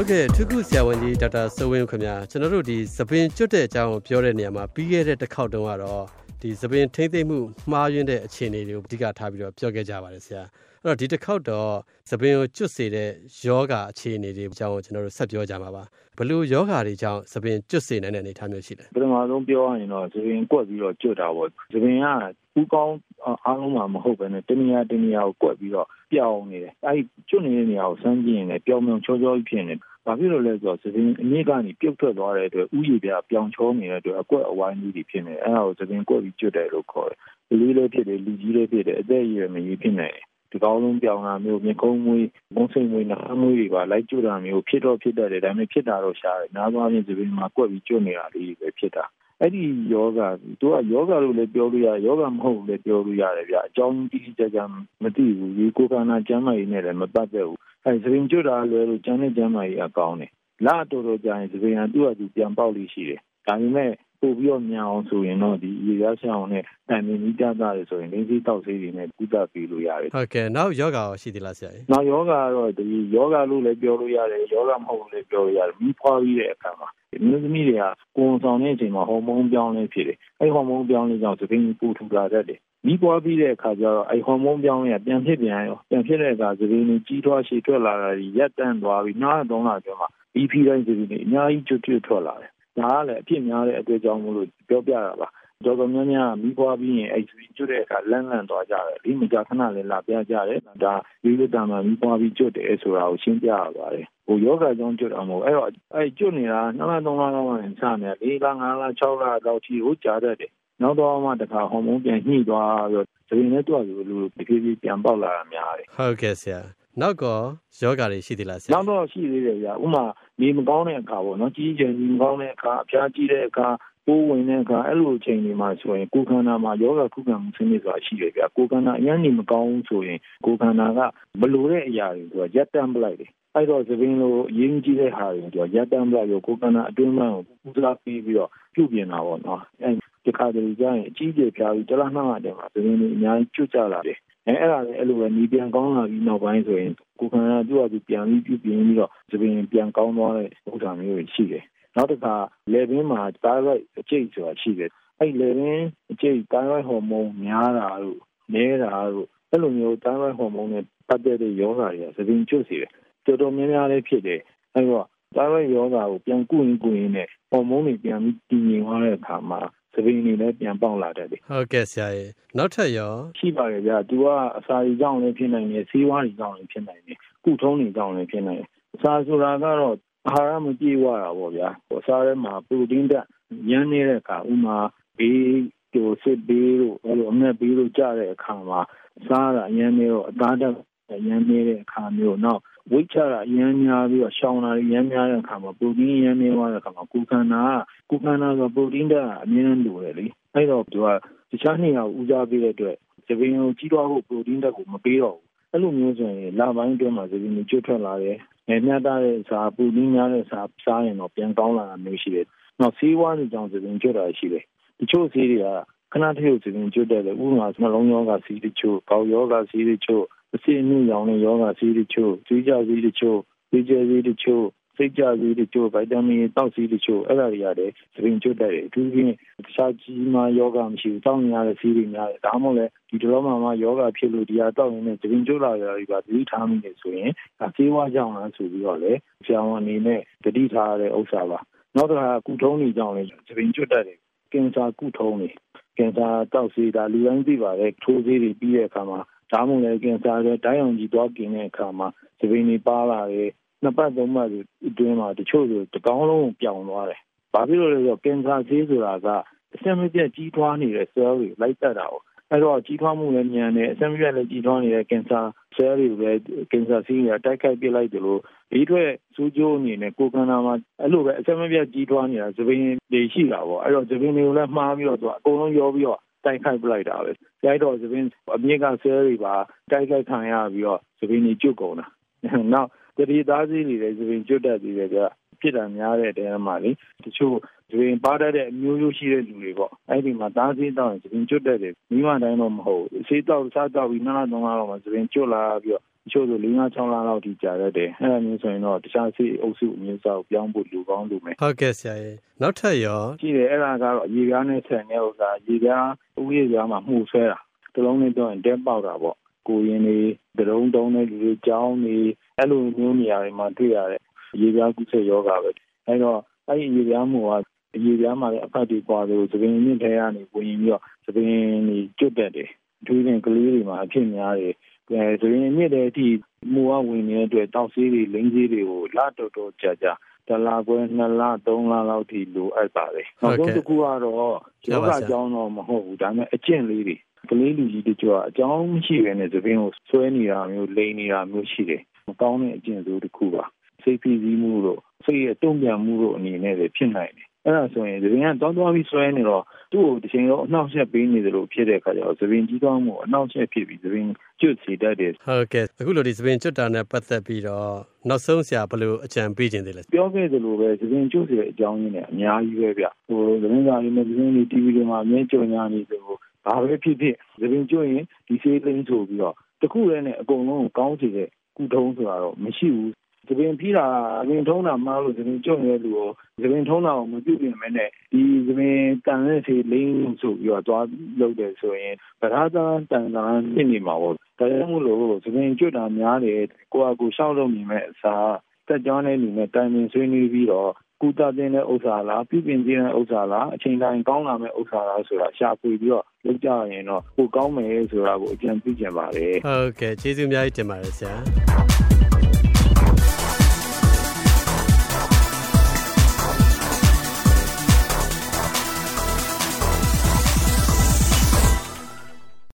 ဟုတ်ကဲ့ထုခုဆရာဝန်ကြီးဒေါက်တာစိုးဝင်းခင်ဗျာကျွန်တော်တို့ဒီသပင်ကျွတ်တဲ့အကြောင်းပြောတဲ့နေရာမှာပြီးခဲ့တဲ့တစ်ခေါက်တုန်းကတော့ဒီသပင်ထိမ့်သိမ့်မှုမှားယွင်းတဲ့အခြေအနေတွေကိုအဓိကထားပြီးတော့ပြောခဲ့ကြပါတယ်ဆရာအဲ့တော့ဒီတစ်ခေါက်တော့သပင်ကိုကျွတ်စေတဲ့ယောဂအခြေအနေတွေအကြောင်းကျွန်တော်တို့ဆက်ပြောကြမှာပါဘလို့ယောဂတွေကြောင့်သပင်ကျွတ်စေနိုင်တဲ့အနေအထားမျိုးရှိတယ်ပထမဆုံးပြောရရင်တော့သပင်ကွက်ပြီးတော့ကျွတ်တာပေါ့သပင်ကဥကောင်း အားလုံးမှာမဟုတ်ဘဲနဲ့တနေရာတနေရာကိုကွက်ပြီးတော့ပြောင်းနေတယ်အဲဒီကျွတ်နေတဲ့နေရာကိုစမ်းကြည့်ရင်လည်းပြောင်းပြောင်းချောချောကြီးဖြစ်နေတယ်ဘာဖြစ်လို့လဲဆိုတော့သပင်အမြင့်ကနေပြုတ်ထွက်သွားတဲ့အတွက်ဥယျာဉ်ပြပြောင်းချောနေတဲ့အတွက်အကွက်အဝိုင်းကြီးတွေဖြစ်နေတယ်အဲဒါကိုသပင်ကွက်ပြီးကျွတ်တယ်လို့ခေါ်တယ်လူလေးလေးဖြစ်တယ်လူကြီးလေးဖြစ်တယ်အသက်အရွယ်မကြီးဖြစ်နေတယ်ဒီကောင်းလုံးပြောင်းတာမျိုးမြေကုန်းမွေးမုံစိမ်မွေးနာမွေးတွေပါလိုက်ကျွတ်တာမျိုးဖြစ်တော့ဖြစ်တတ်တယ်ဒါပေမဲ့ဖြစ်တာတော့ရှားတယ်နားသွားပြင်သပင်မှာကွက်ပြီးကျွတ်နေတာလေးပဲဖြစ်တာ အဲ့ဒီယောဂသူကယောဂလို့လည်းပြောလို့ရတယ်ယောဂမဟုတ်လည်းပြောလို့ရတယ်ဗျအကြောင်းတိတိကျကျမသိဘူးဒီကိုယ်ခန္ဓာကျမ်းမာရေးနဲ့လည်းမပတ်သက်ဘူးအဲသပင်ကျွတ်တာလွယ်လို့ကျန်တဲ့ကျမ်းမာရေးအကောင်းတယ်လာတော်တော်ကြာရင်သပင်ကသူ့အတူပြန်ပေါက်လို့ရှိတယ်ဒါပေမဲ့ပို့ပြီးတော့မြန်အောင်ဆိုရင်တော့ဒီရေရရှောင်းနဲ့တိုင်မီနီးပြတာရဆိုရင်လင်းစီတောက်ဆေးတွေနဲ့ကုသပေးလို့ရတယ်ဟုတ်ကဲ့နောက်ယောဂါရောရှိသေးလားဆရာကြီးနောက်ယောဂါကတော့ဒီယောဂါလို့လည်းပြောလို့ရတယ်ယောဂါမဟုတ်လို့လည်းပြောလို့ရတယ်မိဖွားပြီးတဲ့အခါမှာ မျိုးသမီးတွေကကိုယ်ဆောင်တဲ့အချိန်မှာဟော်မုန်းပြောင်းလဲဖြစ်တယ်အဲ့ဟော်မုန်းပြောင်းလဲကြောင့်သပင်းပူထူလာတတ်တယ်မိပွားပြီးတဲ့အခါကျတော့အဲ့ဟော်မုန်းပြောင်းလဲပြန်ဖြစ်ပြန်ရောပြန်ဖြစ်တဲ့အခါသပင်းကြီးထွားရှည်ထွက်လာတာရက်တန့်သွားပြီးနားသုံးလာကြမှာ BP တိုင်းသပင်းအများကြီးကျွတ်ကျွတ်ထွက်လာတယ်ဒါကလည်းအဖြစ်များတဲ့အတွက်ကြောင့်မို့လို့ပြောပြတာပါ တော်တော်များများမိဖွားပြီးရင်အဲ့ဒီကျွတ်တဲ့အခါလန့်လန့်သွားကြတယ်ဒီမကြခဏလည်းလာပြကြတယ်ဒါဒီလိုတမ်းမှမိဖွားပြီးကျွတ်တယ်ဆိုတာကိုရှင်းပြရပါတယ်ဟိုယောဂကြောင့်ကျွတ်တာမဟုတ်အဲ့တော့အဲ့ကျွတ်နေတာနှစ်လသုံးလလောက်မှစနေ၄လ၅လ6လလောက်ထိဟိုကြားတတ်တယ်နောက်တော့မှတခါဟော်မုန်းပြန်ညှိသွားပြီးတော့ဒီနေ့တော့လူလူတဖြည်းဖြည်းပြန်ပေါက်လာတာများတယ်ဟုတ်ကဲ့ဆရာနောက်ကောယောဂါတွေရှိသေးလားဆရာနောက်တော့ရှိသေးတယ်ဗျာဥမာနေမကောင်းတဲ့အခါပေါ့နော်ကြီးကြီးကျယ်ကြီးမကောင်းတဲ့အခါအဖျားကြီးတဲ့အခါ ပိုးဝင်တဲ့အခါအဲ့လိုအချိန်တွေမှာဆိုရင်ကိုယ်ခန္ဓာမှာယောဂခုခံမှုစနစ်ဆိုတာရှိတယ်ဗျာကိုယ်ခန္ဓာအရင်နေမကောင်းဘူးဆိုရင်ကိုယ်ခန္ဓာကမလိုတဲ့အရာတွေသူကရပ်တန့်ပလိုက်တယ်အဲ့တော့သပင်းလိုအရင်ကြီးတဲ့ဟာတွေသူကရပ်တန့်ပလိုက်ရောကိုယ်ခန္ဓာအတွင်းမှန်ကိုပူစားပြီးပြီးတော့ပြုပြင်တာပေါ့နော်အဲ့ဒီခါတည်းကျရင်အကြီးကျယ်ဖြားပြီးတလားနှောင်းတဲ့မှာသပင်းတွေအများကြီးကျွတ်ကြလာတယ်အဲအဲ့ဒါလည်းအဲ့လိုပဲနေပြန်ကောင်းလာပြီးနောက်ပိုင်းဆိုရင်ကိုယ်ခန္ဓာသူ့အတူပြန်ပြီးပြုပြင်ပြီးတော့သပင်ပြန်ကောင်းသွားတဲ့ဥစ္စာမျိုးတွေရှိတယ် နောက်တစ်ခါ လေဘင်းမှာ thyroid အကျိတ်ဆိုတာရှိတယ်အဲ့လေဘင်းအကျိတ် thyroid ဟော်မုန်းများတာတို့နည်းတာတို့အဲ့လိုမျိုး thyroid ဟော်မုန်းနဲ့ပတ်သက်တဲ့ယောဂတွေကသပင်ကျွတ်စေတယ်တော်တော်များများလေးဖြစ်တယ်အဲ့တော့ thyroid ယောဂကိုပြန်ကုရင်ကုရင်နဲ့ဟော်မုန်းတွေပြန်ပြီးတည်ငြိမ်သွားတဲ့အခါမှာသပင်းနေလည်းပြန်ပေါက်လာတတ်တယ်ဟုတ်ကဲ့ဆရာရေနောက်ထပ်ရောရှိပါတယ်ဗျာ तू ကအစာရီကြောင့်လည်းဖြစ်နိုင်တယ်ဆေးဝါးတွေကြောင့်လည်းဖြစ်နိုင်တယ်ကုထုံးတွေကြောင့်လည်းဖြစ်နိုင်တယ်အစာဆိုတာကတော့ အာဟာရမပြေဝတာပေါ့ဗျာအစာထဲမှာပရိုတင်းဓာတ်ရမ်းနေတဲ့အခါဥမာဘေးကျိုစစ်ဘေးတို့အဲ့လိုအမက်ဘေးတို့ကြတဲ့အခါမှာစားတာအရင်မျိုးအသားဓာတ်ရမ်းနေတဲ့အခါမျိုးနောက်ဝိတ်ချတာအရင်များပြီးတော့ရှောင်းတာရမ်းများတဲ့အခါမှာပရိုတင်းရမ်းနေသွားတဲ့အခါမှာကုခန္ဓာကုခန္ဓာဆိုပရိုတင်းဓာတ်အမြဲတမ်းလိုတယ်လေအဲ့တော့သူကတခြားနေရာကိုဦးစားပေးတဲ့အတွက်သပင်ကိုကြီးတော့ဖို့ပရိုတင်းဓာတ်ကိုမပေးတော့ဘူးအဲ့လိုမျိုးဆိုရင်လပိုင်းအတွင်းမှာသပင်ကိုကျွတ်ထွက်လာတယ် ငယ်မြတ်တဲ့စာပူနည်းများတဲ့စာစားရင်တော့ပြန်ကောင်းလာတာမျိုးရှိတယ်နောက်ဆေးဝါးတွေကြောင့်သပင်ကျွတ်တာရှိတယ်တချို့ဆေးတွေကခဏတည်းကိုသပင်ကျွတ်တယ်လေဥပမာနှလုံးရောဂါဆေးတချို့ကောက်ရောဂါဆေးတချို့အစီအနှံ့ရောင်တဲ့ယောဂဆေးတချို့၊သွေးကြဆေးတချို့၊သွေးကြဆေးတချို့၊ စိတ်ကြဆေးတချို့၊ဗိုက်တာမင်သောက်ဆေးတချို့အဲ့ဒါတွေကလည်းသပင်ကျွတ်တတ်တယ်။အထူးသဖြင့်တခြားကြီးမားယောဂမရှိဘူးတောက်နေရတဲ့ဆေးတွေများတယ်။ဒါမှမဟုတ်လည်းဒီတလောမှာမှယောဂဖြစ်လို့ဒီဟာတောက်ရင်လည်းသပင်ကျွတ်လာတာတွေပါသတိထားမိတယ်ဆိုရင်ဒါဆေးဝါးကြောင့်လားဆိုပြီးတော့လည်းဆရာဝန်အနေနဲ့သတိထားရတဲ့ဥစ္စာပါ။နောက်တစ်ခါကုထုံးတွေကြောင့်လည်းသပင်ကျွတ်တတ်တယ်။ကင်ဆာကုထုံးတွေကင်ဆာတောက်ဆေးဒါလူတိုင်းသိပါတယ်ထိုးဆေးတွေပြီးတဲ့အခါမှာဒါမှမဟုတ်လည်းကင်ဆာတွေတိုင်းအောင်ကြီးသွားกินတဲ့အခါမှာသပင်းတွေပါလာတယ် နှစ်ပတ်သုံးပတ်အတွင်းမှာတချို့ဆိုတကောင်းလုံးပြောင်းသွားတယ်။ဘာဖြစ်လို့လဲဆိုတော့ကင်ဆာဆေးဆိုတာကအစမပြတ်ကြီးထွားနေတဲ့ cell တွေလိုက်တက်တာကိုအဲ့တော့ကြီးထွားမှုလည်းမြန်တယ်အစမပြတ်လည်းကြီးထွားနေတဲ့ကင်ဆာ cell တွေပဲကင်ဆာဆေးတွေတိုက်ခိုက်ပစ်လိုက်တယ်လို့ဒီအတွက်စူးကျိုးအနေနဲ့ကိုယ်ခန္ဓာမှာအဲ့လိုပဲအစမပြတ်ကြီးထွားနေတာသပင်းတွေရှိတာပေါ့အဲ့တော့သပင်းတွေကိုလည်းမှားပြီးတော့သူအကုန်လုံးရောပြီးတော့တိုက်ခိုက်ပလိုက်တာပဲရိုက်တော့သပင်းအမြင့်ကဆဲတွေပါတိုက်ခိုက်ခံရပြီးတော့သပင်းတွေကျွတ်ကုန်တာနောက် တတိသားစီးတွေလည်းသပင်းကျွတ်တတ်သေးတယ်ကြဖြစ်တာများတဲ့တဲမှာလေတချို့သပင်ပါတတ်တဲ့အမျိုးမျိုးရှိတဲ့လူတွေပေါ့အဲ့ဒီမှာသားစီးတော့သပင်ကျွတ်တတ်တယ်မိမတိုင်းတော့မဟုတ်ဘူးဆေးတော့စားတော့ပြီးနားတော့တော့မှသပင်ကျွတ်လာပြီးတော့ချို့ဆို၄၅6လလောက်ထိကြာရတယ်အဲ့ဒါမျိုးဆိုရင်တော့တခြားဆေးအုပ်စုအမျိုးအစားကိုပြောင်းဖို့လူကောင်းလူမယ်ဟုတ်ကဲ့ဆရာရေနောက်ထပ်ရောကြည့်တယ်အဲ့ဒါကတော့ရေပြားနဲ့ဆက်နေဥစ္စာရေပြားဥရေပြားမှာမှုဆွဲတာတလုံးနဲ့တော့တဲပေါက်တာပေါ့ ကိုရင်တွေဒရုံတုံးတဲ့လူတွေကြောင်းနေအဲ့လိုမျိုးနေရာတွေမှာတွေ့ရတယ်ရေပြားကုသယောဂပဲအဲ့တော့အဲ့ဒီရေပြားမှုကရေပြားမှာလည်းအဖတ်တွေပွားတယ်သပင်မြင့်ထဲကနေဝင်ပြီးတော့သပင်တွေကျွတ်တက်တယ်အထူးသဖြင့်ကလေးတွေမှာအဖြစ်များတယ်အဲဆိုရင်မြင့်တဲ့အထိမူဝဝင်နေတဲ့အတွက်တောက်ဆေးတွေလိမ့်ဆေးတွေကိုလာတော်တော်ကြာကြာတလားခွဲ2လ3လလောက်ထိလိုအပ်ပါတယ်နောက်ဆုံးတစ်ခုကတော့ယောဂအကြောင်းတော့မဟုတ်ဘူးဒါပေမဲ့အကျင့်လေးတွေ ကလေးလူကြီးတချို့ကအကြောင်းမရှိဘဲနဲ့သပင်းကိုဆွဲနေတာမျိုးလိမ်နေတာမျိုးရှိတယ်မကောင်းတဲ့အကျင့်စိုးတစ်ခုပါစိတ်ဖိစီးမှုတို့စိတ်ရဲ့တုံ့ပြန်မှုတို့အနေနဲ့လည်းဖြစ်နိုင်တယ်အဲ့ဒါဆိုရင်သပင်ကတောင်းသွားပြီးဆွဲနေတော့သူ့ကိုတစ်ချိန်လုံးအနှောက်အယှက်ပေးနေတယ်လို့ဖြစ်တဲ့အခါကျတော့သပင်ကြီးကောင်းမှုအနှောက်အယှက်ဖြစ်ပြီးသပင်ကျွတ်စီတတ်တယ်ဟုတ်ကဲ့အခုလိုဒီသပင်ကျွတ်တာနဲ့ပတ်သက်ပြီးတော့နောက်ဆုံးဆရာဘယ်လိုအကြံပေးခြင်းသေးလဲပြောခဲ့သလိုပဲသပင်ကျွတ်စီတဲ့အကြောင်းရင်းနဲ့အများကြီးပဲဗျဟိုသပင်သားလေးနဲ့သပင်လေး TV တွေမှာအမြဲကြုံရနေသလို ဘာပဲဖြစ်ဖြစ်သပင်ကျွတ်ရင်ဒီဆေးလိမ့်ဆိုပြီးတော့တခုတည်းနဲ့အကုန်လုံးကိုကောင်းစေတဲ့ကုထုံးဆိုတာတော့မရှိဘူးသပင်ဖိတာအပင်ထုံးတာမှလို့သပင်ကျွတ်နေတဲ့လူကိုသပင်ထုံးတာကိုမပြုတ်ပြင်မဲ့နဲ့ဒီသပင်တန်တဲ့ဆေးလိမ့်ဆိုပြီးတော့သွားလုပ်တယ်ဆိုရင်ဗရာသာတန်တန်ဖြစ်နေမှာပေါ့ဒါကြောင့်မို့လို့သပင်ကျွတ်တာများတယ်ကိုယ့်အကူရှောက်လို့မြင်မဲ့အစားတက်ကြောင်းတဲ့လူနဲ့တိုင်ပင်ဆွေးနွေးပြီးတော့ ကုသတဲ့ဥစ္စာလားပြုပြင်ခြင်းတဲ့ဥစ္စာလားအချိန်တိုင်းကောင်းလာမဲ့ဥစ္စာလားဆိုတာရှာဖွေပြီးတော့လုပ်ကြရင်တော့ကိုကောင်းမယ်ဆိုတာကိုအကြံပြုချင်ပါတယ်ဟုတ်ကဲ့ကျေးဇူးအများကြီးတင်ပါတယ်ဆရာ